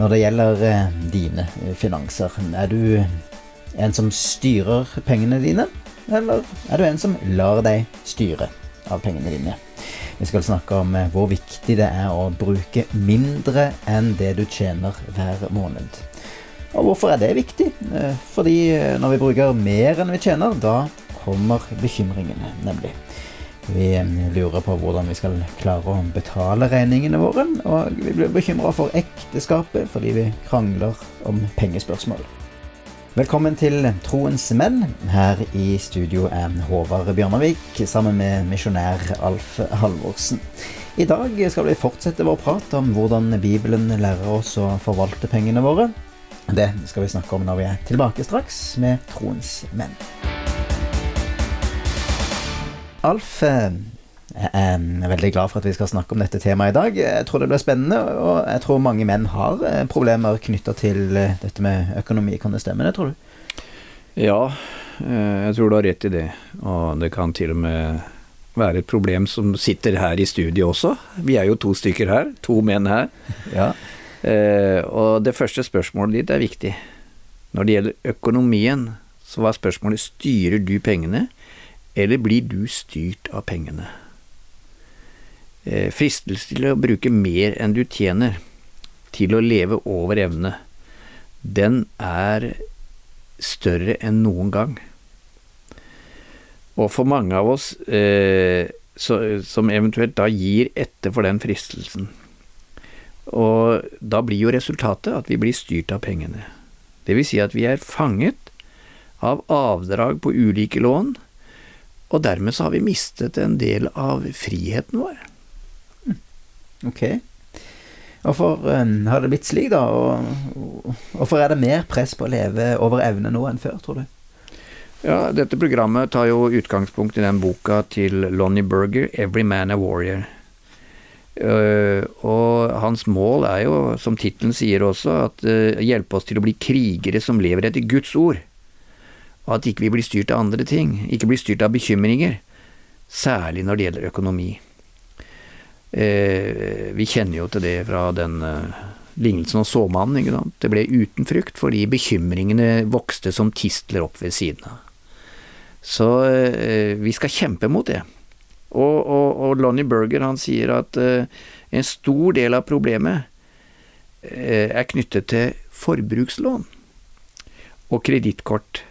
Når det gjelder eh, dine finanser, er du en som styrer pengene dine, eller er du en som lar deg styre av pengene dine? Vi skal snakke om hvor viktig det er å bruke mindre enn det du tjener hver måned. Og hvorfor er det viktig? Eh, fordi eh, når vi bruker mer enn vi tjener, da kommer bekymringene, nemlig. Vi lurer på hvordan vi skal klare å betale regningene våre, og vi blir bekymra for ekteskapet fordi vi krangler om pengespørsmål. Velkommen til Troens menn. Her i studio er Håvard Bjørnavik sammen med misjonær Alf Halvorsen. I dag skal vi fortsette vår prat om hvordan Bibelen lærer oss å forvalte pengene våre. Det skal vi snakke om når vi er tilbake straks med Troens menn. Alf, eh, jeg er veldig glad for at vi skal snakke om dette temaet i dag. Jeg tror det blir spennende, og jeg tror mange menn har eh, problemer knytta til eh, dette med økonomi. Kan det stemme, det, tror du? Ja, jeg tror du har rett i det. Og det kan til og med være et problem som sitter her i studiet også. Vi er jo to stykker her. To menn her. Ja. Eh, og det første spørsmålet ditt er viktig. Når det gjelder økonomien, så var spørsmålet styrer du pengene, eller blir du styrt av pengene? Eh, fristelse til å bruke mer enn du tjener, til å leve over evne, den er større enn noen gang. Og for mange av oss eh, så, som eventuelt da gir etter for den fristelsen, og da blir jo resultatet at vi blir styrt av pengene. Det vil si at vi er fanget av avdrag på ulike lån, og dermed så har vi mistet en del av friheten vår. Hm. Ok. Hvorfor um, har det blitt slik, da? Og hvorfor er det mer press på å leve over evne nå enn før, tror du? Ja, dette programmet tar jo utgangspunkt i den boka til Lonnie Berger, 'Every Man a Warrior'. Uh, og hans mål er jo, som tittelen sier også, at uh, hjelpe oss til å bli krigere som lever etter Guds ord. Og at ikke vi blir styrt av andre ting, ikke blir styrt av bekymringer. Særlig når det gjelder økonomi. Eh, vi kjenner jo til det fra den lignelsen av såmannen. ikke sant? Det ble uten frukt fordi bekymringene vokste som tistler opp ved siden av. Så vi skal kjempe mot det. Og, og, og Lonnie Berger han sier at uh, en stor del av problemet uh, er knyttet til forbrukslån og kredittkort.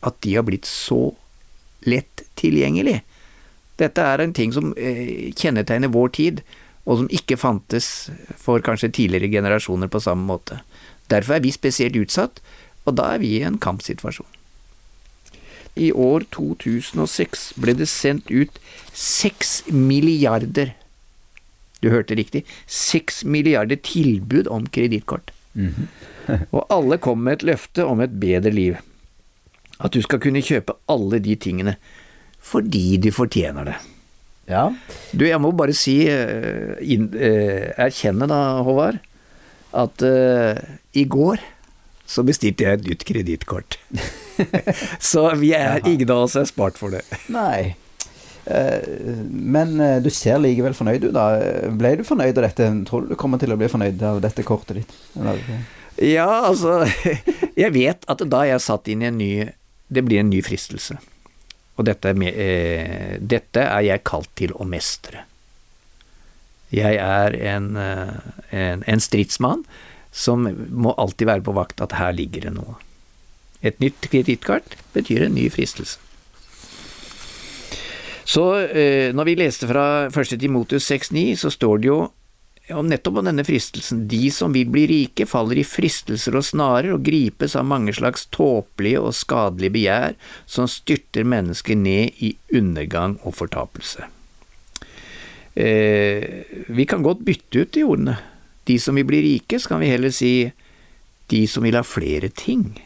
At de har blitt så lett tilgjengelig. Dette er en ting som uh, kjennetegner vår tid, og som ikke fantes for kanskje tidligere generasjoner på samme måte. Derfor er vi spesielt utsatt, og da er vi i en kampsituasjon. I år 2006 ble det sendt ut seks milliarder Du hørte riktig. Seks milliarder tilbud om kredittkort. Mm -hmm. og alle kom med et løfte om et bedre liv. At du skal kunne kjøpe alle de tingene fordi du fortjener det. Ja. Du, jeg må bare si, in, uh, erkjenne da, Håvard, at uh, i går så bestilte jeg et nytt kredittkort. så vi er, ingen av oss er spart for det. Nei. Eh, men eh, du ser likevel fornøyd ut, da. Ble du fornøyd av dette? Tror du du kommer til å bli fornøyd av dette kortet ditt? Eller? Ja, altså Jeg vet at da jeg satt inn i en ny Det blir en ny fristelse. Og dette er, eh, dette er jeg kalt til å mestre. Jeg er en, eh, en, en stridsmann som må alltid være på vakt at her ligger det noe. Et nytt kredittkart betyr en ny fristelse. Så eh, når vi leste fra 1. Timotus 6,9, så står det jo om nettopp om denne fristelsen. De som vil bli rike, faller i fristelser og snarer og gripes av mange slags tåpelige og skadelige begjær som styrter mennesker ned i undergang og fortapelse. Eh, vi kan godt bytte ut de ordene. De som vil bli rike, så kan vi heller si de som vil ha flere ting.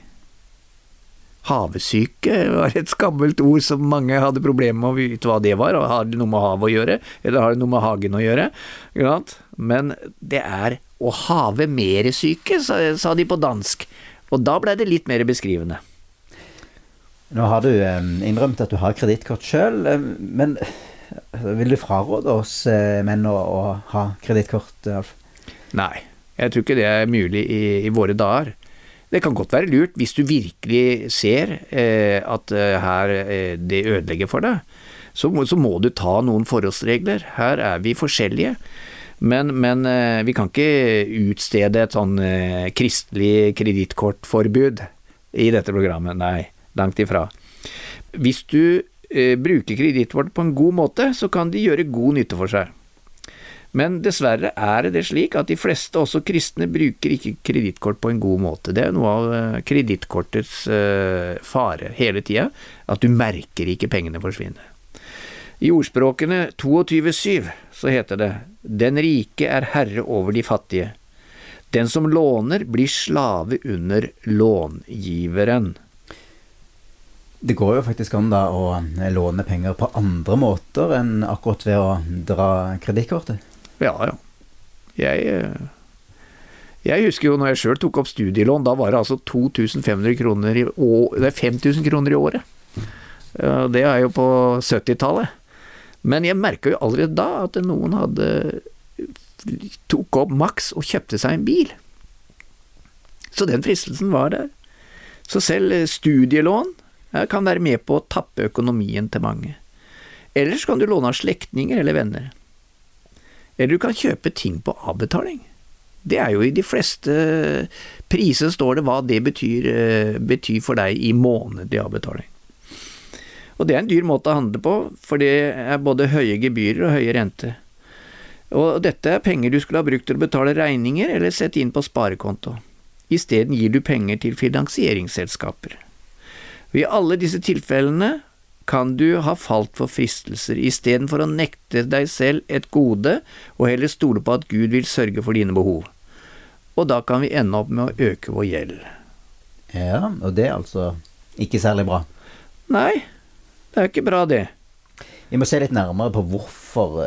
Havesyke var et skammelt ord som mange hadde problemer med å vite hva det var. Har det noe med havet å gjøre, eller har det noe med hagen å gjøre? Men det er å have mere syke, sa de på dansk. Og da blei det litt mer beskrivende. Nå har du innrømt at du har kredittkort sjøl, men vil du fraråde oss menn å, å ha kredittkort, Alf? Nei, Jeg tror ikke det er mulig i, i våre dager. Det kan godt være lurt hvis du virkelig ser eh, at eh, her eh, det ødelegger for deg. Så, så, må du ta noen forholdsregler. Her er vi forskjellige. Men, men eh, vi kan ikke utstede et sånn eh, kristelig kredittkortforbud i dette programmet. Nei, langt ifra. Hvis du eh, bruker kredittkort på en god måte, så kan de gjøre god nytte for seg. Men dessverre er det slik at de fleste, også kristne, bruker ikke kredittkort på en god måte. Det er noe av eh, kredittkortets uh, fare hele tida, at du merker ikke pengene forsvinne. I ordspråkene 22.7 så heter det Den rike er herre over de fattige. Den som låner, blir slave under långiveren. Det går jo faktisk an da å låne penger på andre måter enn akkurat ved å dra kredittkortet. Ja, ja. Jeg, eh, jeg husker jo når jeg sjøl tok opp studielån, da var det altså 2500 kroner i år, det er 5000 kroner i året. Det er jo på 70-tallet. Men jeg merka jo allerede da at noen hadde tok opp maks og kjøpte seg en bil. Så den fristelsen var der. Så selv studielån kan være med på å tappe økonomien til mange. Ellers kan du låne av slektninger eller venner. Eller du kan kjøpe ting på avbetaling. Det er jo i de fleste priser står det hva det betyr, eh, betyr for deg i månedlig avbetaling. Og det er en dyr måte å handle på, for det er både høye gebyrer og høye renter. Og dette er penger du skulle ha brukt til å betale regninger eller sette inn på sparekonto. Isteden gir du penger til finansieringsselskaper. Og I alle disse tilfellene kan du ha falt for fristelser, istedenfor å nekte deg selv et gode og heller stole på at Gud vil sørge for dine behov. Og da kan vi ende opp med å øke vår gjeld. Ja, og det er altså ikke særlig bra? Nei, det er ikke bra, det. Vi må se litt nærmere på hvorfor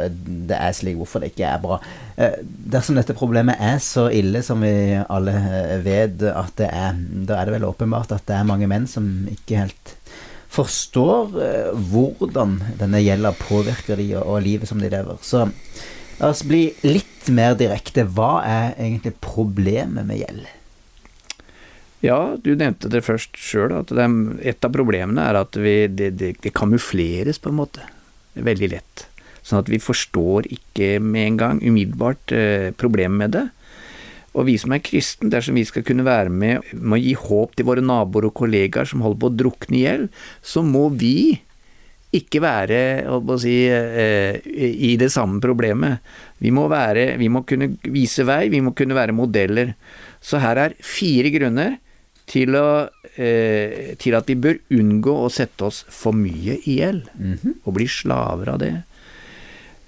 det er slik, hvorfor det ikke er bra. Eh, dersom dette problemet er så ille som vi alle eh, vet at det er, da er det vel åpenbart at det er mange menn som ikke helt forstår eh, hvordan denne gjelda påvirker de og, livet som de lever. Så la oss bli litt mer direkte. Hva er egentlig problemet med gjeld? Ja, du nevnte det først sjøl, at et av problemene er at vi, det, det, det, kamufleres på en måte. Veldig lett. Sånn at vi forstår ikke med en gang umiddelbart eh, problemet med det. Og vi som er kristen, dersom vi skal kunne være med med å gi håp til våre naboer og kollegaer som holder på å drukne i gjeld, så må vi ikke være si, eh, i det samme problemet. Vi må, være, vi må kunne vise vei, vi må kunne være modeller. Så her er fire grunner til, å, eh, til at vi bør unngå å sette oss for mye i gjeld, mm -hmm. og bli slaver av det.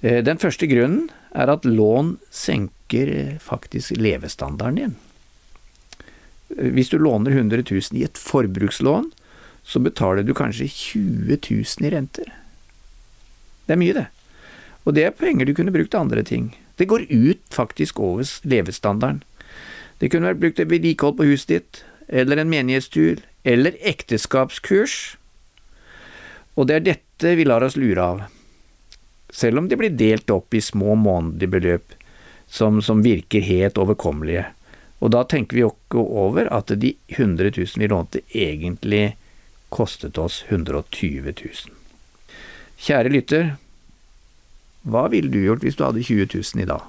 Eh, den første grunnen er at lån senker faktisk levestandarden din. Hvis du låner 100 000 i et forbrukslån, så betaler du kanskje 20 000 i renter. Det er mye, det. Og det er penger du kunne brukt til andre ting. Det går ut faktisk over levestandarden. Det kunne vært brukt til vedlikehold på huset ditt, eller en menighetstur, eller ekteskapskurs. Og det er dette vi lar oss lure av selv om de blir delt opp i små månedlige beløp som, som virker helt overkommelige. Og da tenker vi jo ikke over at de 100 000 vi lånte, egentlig kostet oss 120 000. Kjære lytter, hva ville du gjort hvis du hadde 20 000 i dag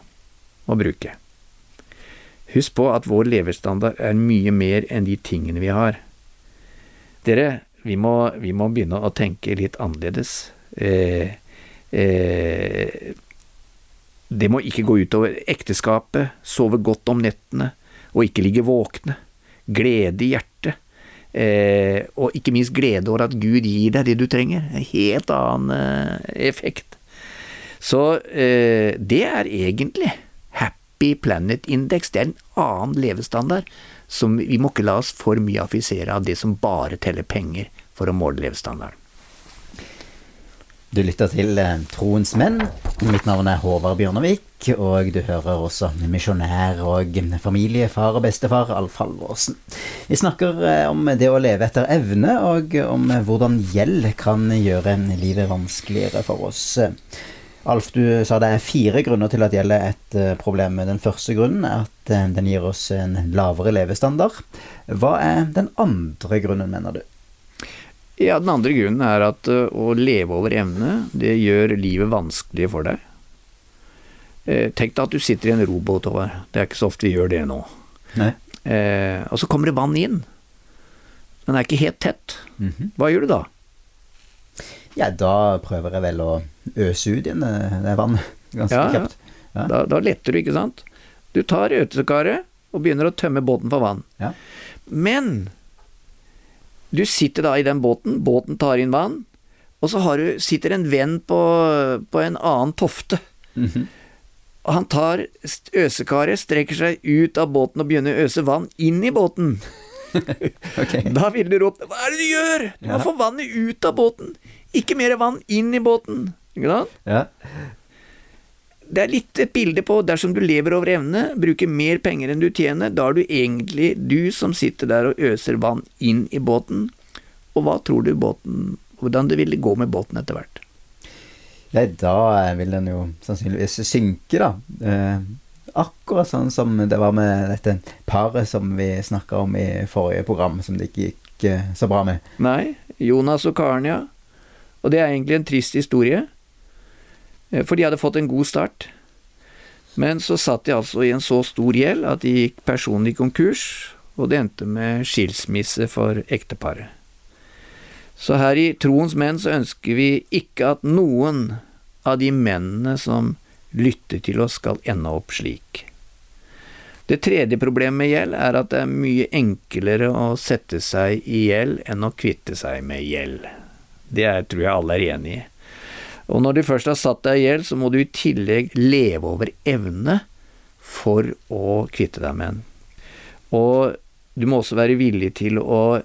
å bruke? Husk på at vår levestandard er mye mer enn de tingene vi har. Dere, vi må, vi må begynne å tenke litt annerledes. Eh, Eh, det må ikke gå utover ekteskapet, sove godt om nettene og ikke ligge våkne, glede i hjertet, eh, og ikke minst glede over at Gud gir deg det du trenger, en helt annen eh, effekt. Så eh, det er egentlig Happy Planet Index, det er en annen levestandard som vi må ikke la oss for mye affisere av det som bare teller penger for å måle levestandarden. Du lytter til eh, Troens menn. Mitt navn er Håvard Bjørnevik, og du hører også misjonær og familiefar og bestefar Alf Halvorsen. Vi snakker eh, om det å leve etter evne, og om hvordan gjeld kan gjøre livet vanskeligere for oss. Alf, du sa det er fire grunner til at gjeld er et eh, problem. Den første grunnen er at eh, den gir oss en lavere levestandard. Hva er den andre grunnen, mener du? Ja, Den andre grunnen er at uh, å leve over evne, det gjør livet vanskelig for deg. Eh, tenk deg at du sitter i en robåt, over. Det er ikke så ofte vi gjør det nå. Eh, og så kommer det vann inn. Den er ikke helt tett. Mm -hmm. Hva gjør du da? Ja, da prøver jeg vel å øse ut igjen det vannet ganske ja, kjapt. Ja. Da, da, letter du, ikke sant. Du tar øtekaret og begynner å tømme båten for vann. Ja. Men du sitter da i den båten, båten tar inn vann, og så du, sitter en venn på, på, en annen tofte. Mm -hmm. Og han tar øsekaret, strekker seg ut av båten og begynner å øse vann inn i båten. okay. Da vil du ropt 'hva er det du gjør?' Du må få vannet ut av båten, ikke mer vann inn i båten. Ikke sant? Ja det er litt et bilde på dersom du lever over evne, bruker mer penger enn du tjener, da er du egentlig du som sitter der og øser vann inn i båten. Og hva tror du båten Hvordan det ville gå med båten etter hvert? Nei, da vil den jo sannsynligvis synke, da. Eh, akkurat sånn som det var med dette paret som vi snakka om i forrige program, som det ikke gikk eh, så bra med. Nei, Jonas og Karen, ja. Og det er egentlig en trist historie. Eh, for de hadde fått en god start. Men så satt de altså i en så stor gjeld at de gikk personlig konkurs, og det endte med skilsmisse for ekteparet. Så her i Troens menn så ønsker vi ikke at noen av de mennene som lytter til oss, skal ende opp slik. Det tredje problemet med gjeld er at det er mye enklere å sette seg i gjeld enn å kvitte seg med gjeld. Det er, tror jeg alle er enig i. Og når du først har satt deg i gjeld, så må du i tillegg leve over evne for å kvitte deg med den. Og du må også være villig til å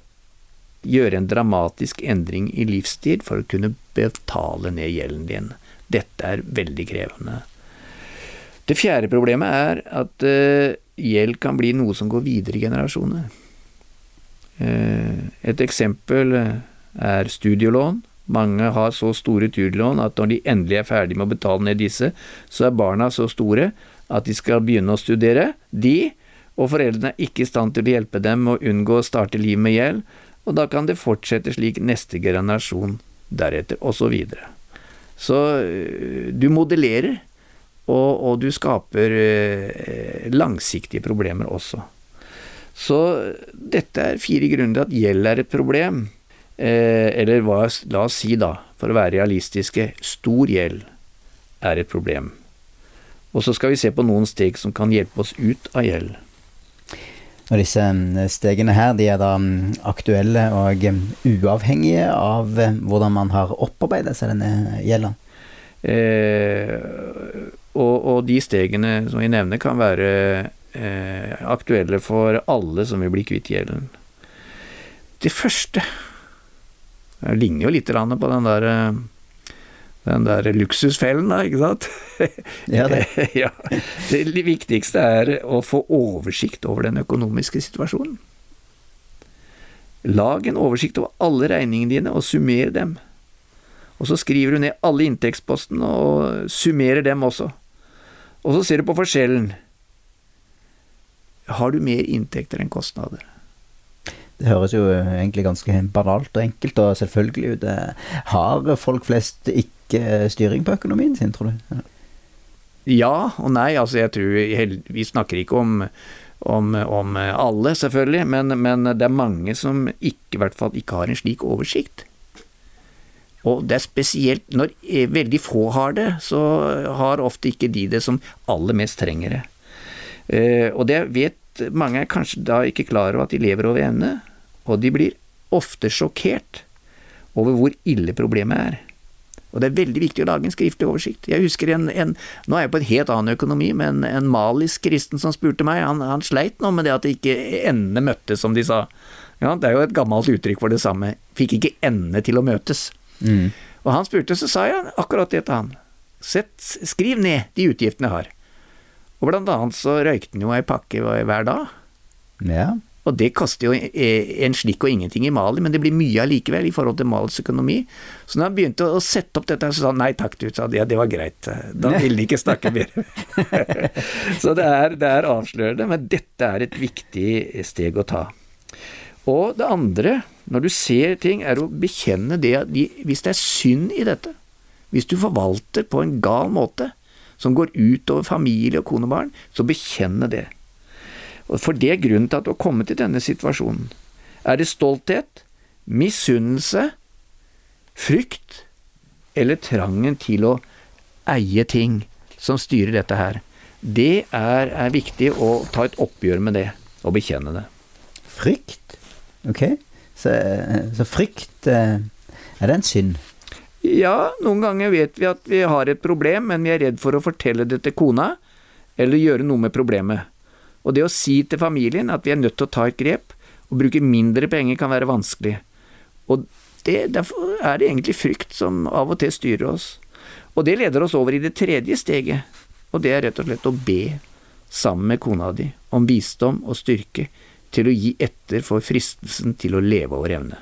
gjøre en dramatisk endring i livsstil for å kunne betale ned gjelden din. Dette er veldig krevende. Det fjerde problemet er at uh, gjeld kan bli noe som går videre i generasjoner. Uh, et eksempel er studielån. Mange har så store turlån at når de endelig er ferdig med å betale ned disse, så er barna så store at de skal begynne å studere, de, og foreldrene er ikke i stand til å hjelpe dem med å unngå å starte livet med gjeld, og da kan det fortsette slik neste generasjon deretter, osv. Så, videre. så øh, du modellerer, og, og du skaper eh, langsiktige problemer også. Så dette er fire grunner til at gjeld er et problem. Eh, eller hva, la oss si, da, for å være realistiske, stor gjeld er et problem. Og så skal vi se på noen steg som kan hjelpe oss ut av gjeld. Og disse mm, stegene her, de er da mm, aktuelle og mm, uavhengige av hvordan man har opparbeidet seg denne gjelda? Eh, og, og, de stegene som vi nevner, kan være eh, aktuelle for alle som vil bli kvitt gjelden. Det første det ligner jo litt på den der eh, den der luksusfellen, da, ikke sant? Ja, det. ja. Det viktigste er å få oversikt over den økonomiske situasjonen. Lag en oversikt over alle regningene dine, og summer dem. Og så skriver du ned alle inntektspostene og summerer dem også. Og så ser du på forskjellen. Har du mer inntekter enn kostnader? Det høres jo egentlig ganske banalt og enkelt og selvfølgelig ut. Har folk flest ikke styring på økonomien sin, tror du? Ja og nei. Altså, jeg tror Vi snakker ikke om, om, om alle, selvfølgelig, men, men, det er mange som ikke, i hvert fall ikke har en slik oversikt. Og det er spesielt når veldig få har det, så har ofte ikke de det som aller mest trenger det. Eh, og det vet mange er kanskje da ikke klar over at de lever over evne og de blir ofte sjokkert over hvor ille problemet er. Og det er veldig viktig å lage en skriftlig oversikt. Jeg husker en, en Nå er jeg på en helt annen økonomi, men en malisk kristen som spurte meg, han, han sleit nå med det at ikke endene møttes, som de sa. Ja, det er jo et gammelt uttrykk for det samme. Fikk ikke endene til å møtes. Mm. Og han spurte, så sa jeg akkurat det til han. Sett, skriv ned de utgiftene jeg har. Og blant annet så røykte han jo ei pakke hver dag. Ja. Og det koster jo en slikk og ingenting i Mali, men det blir mye allikevel i forhold til Malis økonomi. Så når han begynte å sette opp dette, så sa han nei takk, du, sa ja, det var greit. Da ville de ikke snakke mer. så det er, det er avslørende, men dette er et viktig steg å ta. Og det andre, når du ser ting, er å bekjenne det at hvis det er synd i dette, hvis du forvalter på en gal måte, som går utover familie og kone og barn, så bekjenne det. Og For det er grunnen til at du har kommet i denne situasjonen. Er det stolthet, misunnelse, frykt eller trangen til å eie ting som styrer dette her? Det er, er viktig å ta et oppgjør med det, og bekjenne det. Frykt? Ok. Så, så frykt eh, Er det en synd? Ja, noen ganger vet vi at vi har et problem, men vi er redd for å fortelle det til kona, eller gjøre noe med problemet. Og det å si til familien at vi er nødt til å ta et grep, og bruke mindre penger kan være vanskelig. Og det, derfor er det egentlig frykt som av og til styrer oss. Og det leder oss over i det tredje steget, og det er rett og slett å be sammen med kona di om visdom og styrke til å gi etter for fristelsen til å leve over evne.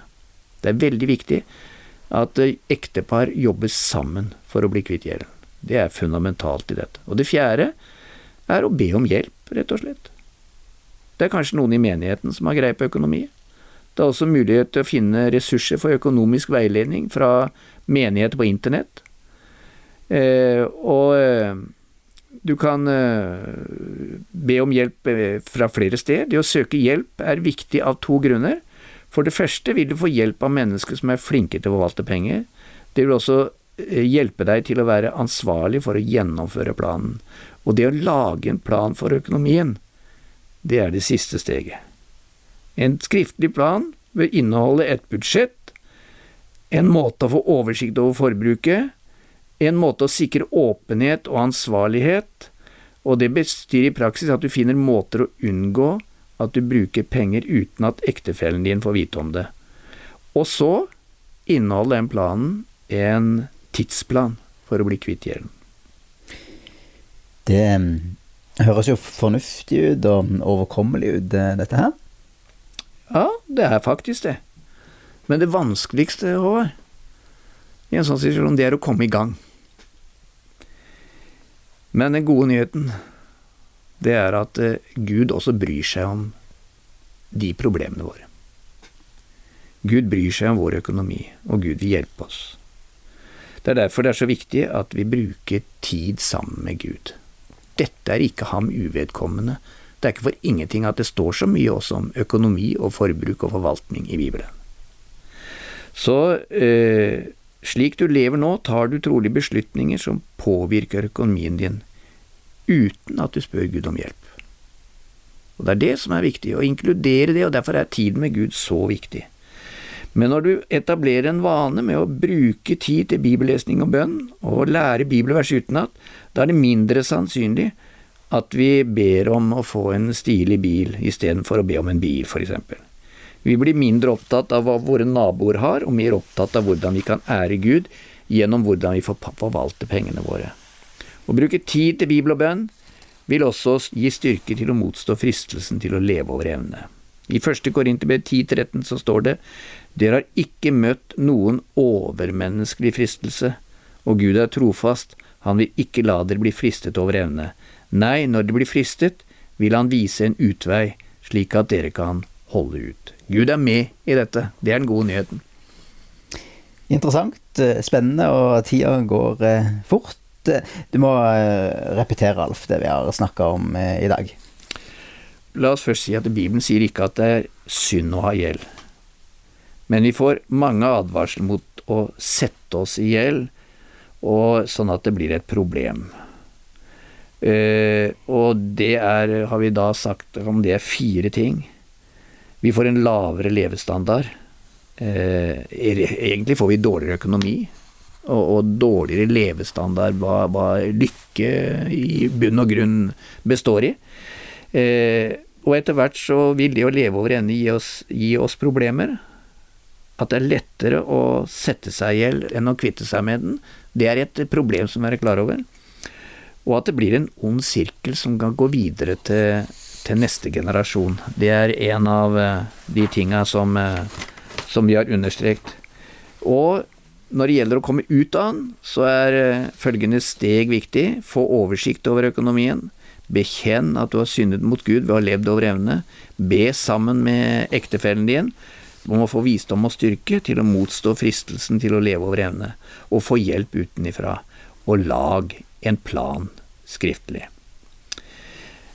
Det er veldig viktig at ektepar jobber sammen for å bli kvitt gjelden. Det er fundamentalt i dette. Og det fjerde er å be om hjelp, rett og slett. Det er kanskje noen i menigheten som har greie på økonomi. Det er også mulighet til å finne ressurser for økonomisk veiledning fra menigheter på internett. Eh, og eh, du kan eh, be om hjelp eh, fra flere steder. Det å søke hjelp er viktig av to grunner. For det første vil du få hjelp av mennesker som er flinke til å forvalte penger. Det vil også eh, hjelpe deg til å være ansvarlig for å gjennomføre planen. Og det å lage en plan for økonomien, det er det siste steget. En skriftlig plan bør inneholde et budsjett, en måte å få oversikt over forbruket, en måte å sikre åpenhet og ansvarlighet, og det bestyr i praksis at du finner måter å unngå at du bruker penger uten at ektefellen din får vite om det. Og så inneholder den planen en tidsplan for å bli kvitt gjelden. Det høres jo fornuftig ut og overkommelig ut, dette her. Ja, det er faktisk det. Men det vanskeligste, Håvard, i en sånn situasjon, det er å komme i gang. Men den gode nyheten, det er at eh, Gud også bryr seg om de problemene våre. Gud bryr seg om vår økonomi, og Gud vil hjelpe oss. Det er derfor det er så viktig at vi bruker tid sammen med Gud. Dette er ikke ham uvedkommende. Det er ikke for ingenting at det står så mye også om økonomi og forbruk og forvaltning i Bibelen. Så eh, slik du lever nå, tar du trolig beslutninger som påvirker økonomien din, uten at du spør Gud om hjelp. Og Det er det som er viktig, å inkludere det, og derfor er tiden med Gud så viktig. Men når du etablerer en vane med å bruke tid til bibellesning og bønn, og lære bibelvers utenat, da er det mindre sannsynlig at vi ber om å få en stilig bil istedenfor å be om en bil, eksempel. Vi blir mindre opptatt av hva våre naboer har, og mer opptatt av hvordan vi kan ære Gud gjennom hvordan vi får forvalte pengene våre. Å bruke tid til bibel og bønn vil også gi styrke til å motstå fristelsen til å leve over evne. I første Korinterbrev 10.13 så står det dere har ikke møtt noen overmenneskelig fristelse, og Gud er trofast, han vil ikke la dere bli fristet over evne. Nei, når dere blir fristet, vil han vise en utvei, slik at dere kan holde ut. Gud er med i dette, det er den gode nyheten. Interessant, eh, spennende, og tida går eh, fort. Du må eh, repetere, Alf, det vi har snakka om i dag. La oss først si at Bibelen sier ikke at det er synd å ha gjeld. Men vi får mange advarsler mot å sette oss i gjeld, sånn at det blir et problem. Uh, og det er, har vi da sagt om det er fire ting. Vi får en lavere levestandard. Uh, egentlig får vi dårligere økonomi, og, og dårligere levestandard hva, hva, lykke i bunn og grunn består i. Eh, og etter hvert så vil det å leve over ende gi gi oss problemer at det er lettere å sette seg i gjeld enn å kvitte seg med den, det er et problem som vi er klar over. Og at det blir en ond sirkel som kan gå videre til til neste generasjon. Det er en av eh, de tinga som, eh, som vi har understreket. Og når det gjelder å komme ut av den, så er eh, følgende steg viktig. Få oversikt over økonomien. Bekjenn at du har syndet mot Gud ved å ha levd over evne. Be sammen med ektefellen din om å få visdom og styrke til å motstå fristelsen til å leve over evne, og få hjelp utenifra. Og lag en plan skriftlig.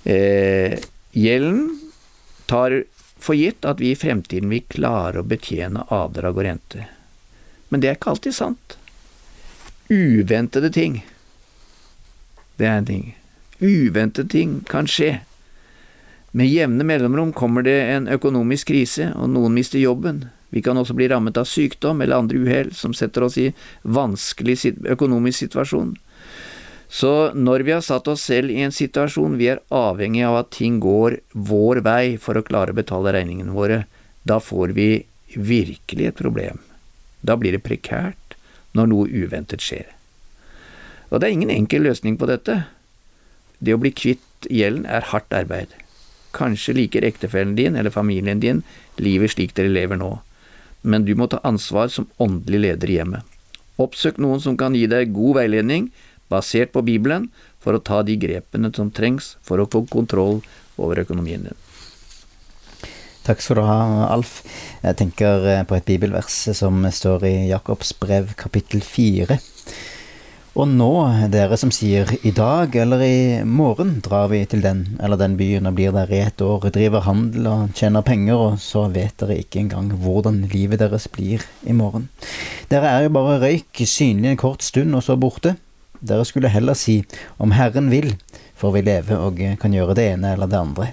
Eh, gjelden tar for gitt at vi i fremtiden vil klare å betjene avdrag og rente. Men det er ikke alltid sant. Uventede ting. Det er en ting. Uventede ting kan skje. Med jevne mellomrom kommer det en økonomisk krise, og noen mister jobben. Vi kan også bli rammet av sykdom eller andre uhell som setter oss i vanskelig økonomisk situasjon. Så når vi har satt oss selv i en situasjon vi er avhengig av at ting går vår vei for å klare å betale regningene våre, da får vi virkelig et problem. Da blir det prekært når noe uventet skjer. Og det er ingen enkel løsning på dette. Det å bli kvitt gjelden er hardt arbeid. Kanskje liker ektefellen din eller familien din livet slik dere lever nå, men du må ta ansvar som åndelig leder i hjemmet. Oppsøk noen som kan gi deg god veiledning basert på Bibelen, for å ta de grepene som trengs for å få kontroll over økonomien din. Takk skal du ha, Alf. Jeg tenker eh, på et bibelvers som står i Jakobs brev kapittel fire. Og nå, dere som sier i dag eller i morgen drar vi til den eller den byen og blir der i et år, driver handel og tjener penger, og så vet dere ikke engang hvordan livet deres blir i morgen. Dere er jo bare røyk, synlig en kort stund og så borte. Dere skulle heller si om Herren vil, får vi leve og kan gjøre det ene eller det andre.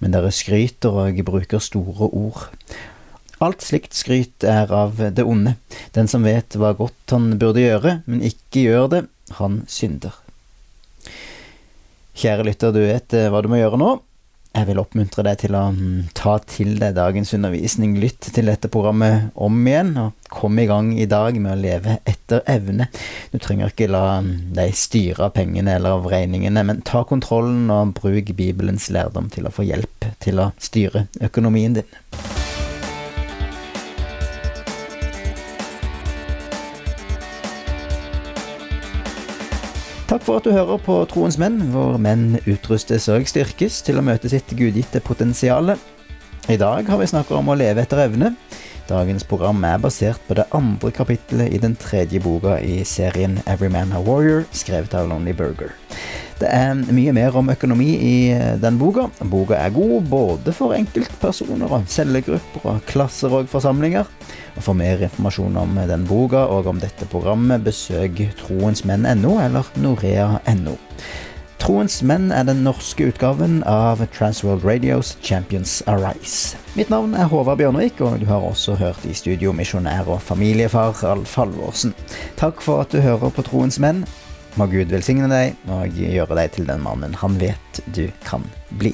Men dere skryter og bruker store ord. Alt slikt skryt er av det onde. Den som vet hva godt han burde gjøre, men ikke gjør det, han synder. Kjære lytter, du vet hva du må gjøre nå. Jeg vil oppmuntre deg til å mm, ta til deg dagens undervisning. Lytt til dette programmet om igjen, og kom i gang i dag med å leve etter evne. Du trenger ikke la mm, deg styre av pengene eller av regningene, men ta kontrollen og bruk Bibelens lærdom til å få hjelp til å styre økonomien din. Takk for at du hører på Troens menn, hvor menn utrustes og styrkes til å møte sitt gudgitte potensial. I dag har vi snakket om å leve etter evne. Dagens program er basert på det andre kapittelet i den tredje boka i serien Every Man a Warrior, skrevet av Lonely Burger. Det er mye mer om økonomi i eh, den boka. Boka er god både for enkeltpersoner og cellegrupper og klasser og forsamlinger. Og For mer informasjon om den boka og om dette programmet, besøk troensmenn.no eller norea.no. Troens menn er den norske utgaven av Transworld Radios Champions Arise. Mitt navn er Håvard Bjørnvik, og du har også hørt i studio misjonær og familiefar Alf Halvorsen. Takk for at du hører på Troens menn. Må Gud velsigne deg og gjøre deg til den mannen han vet du kan bli.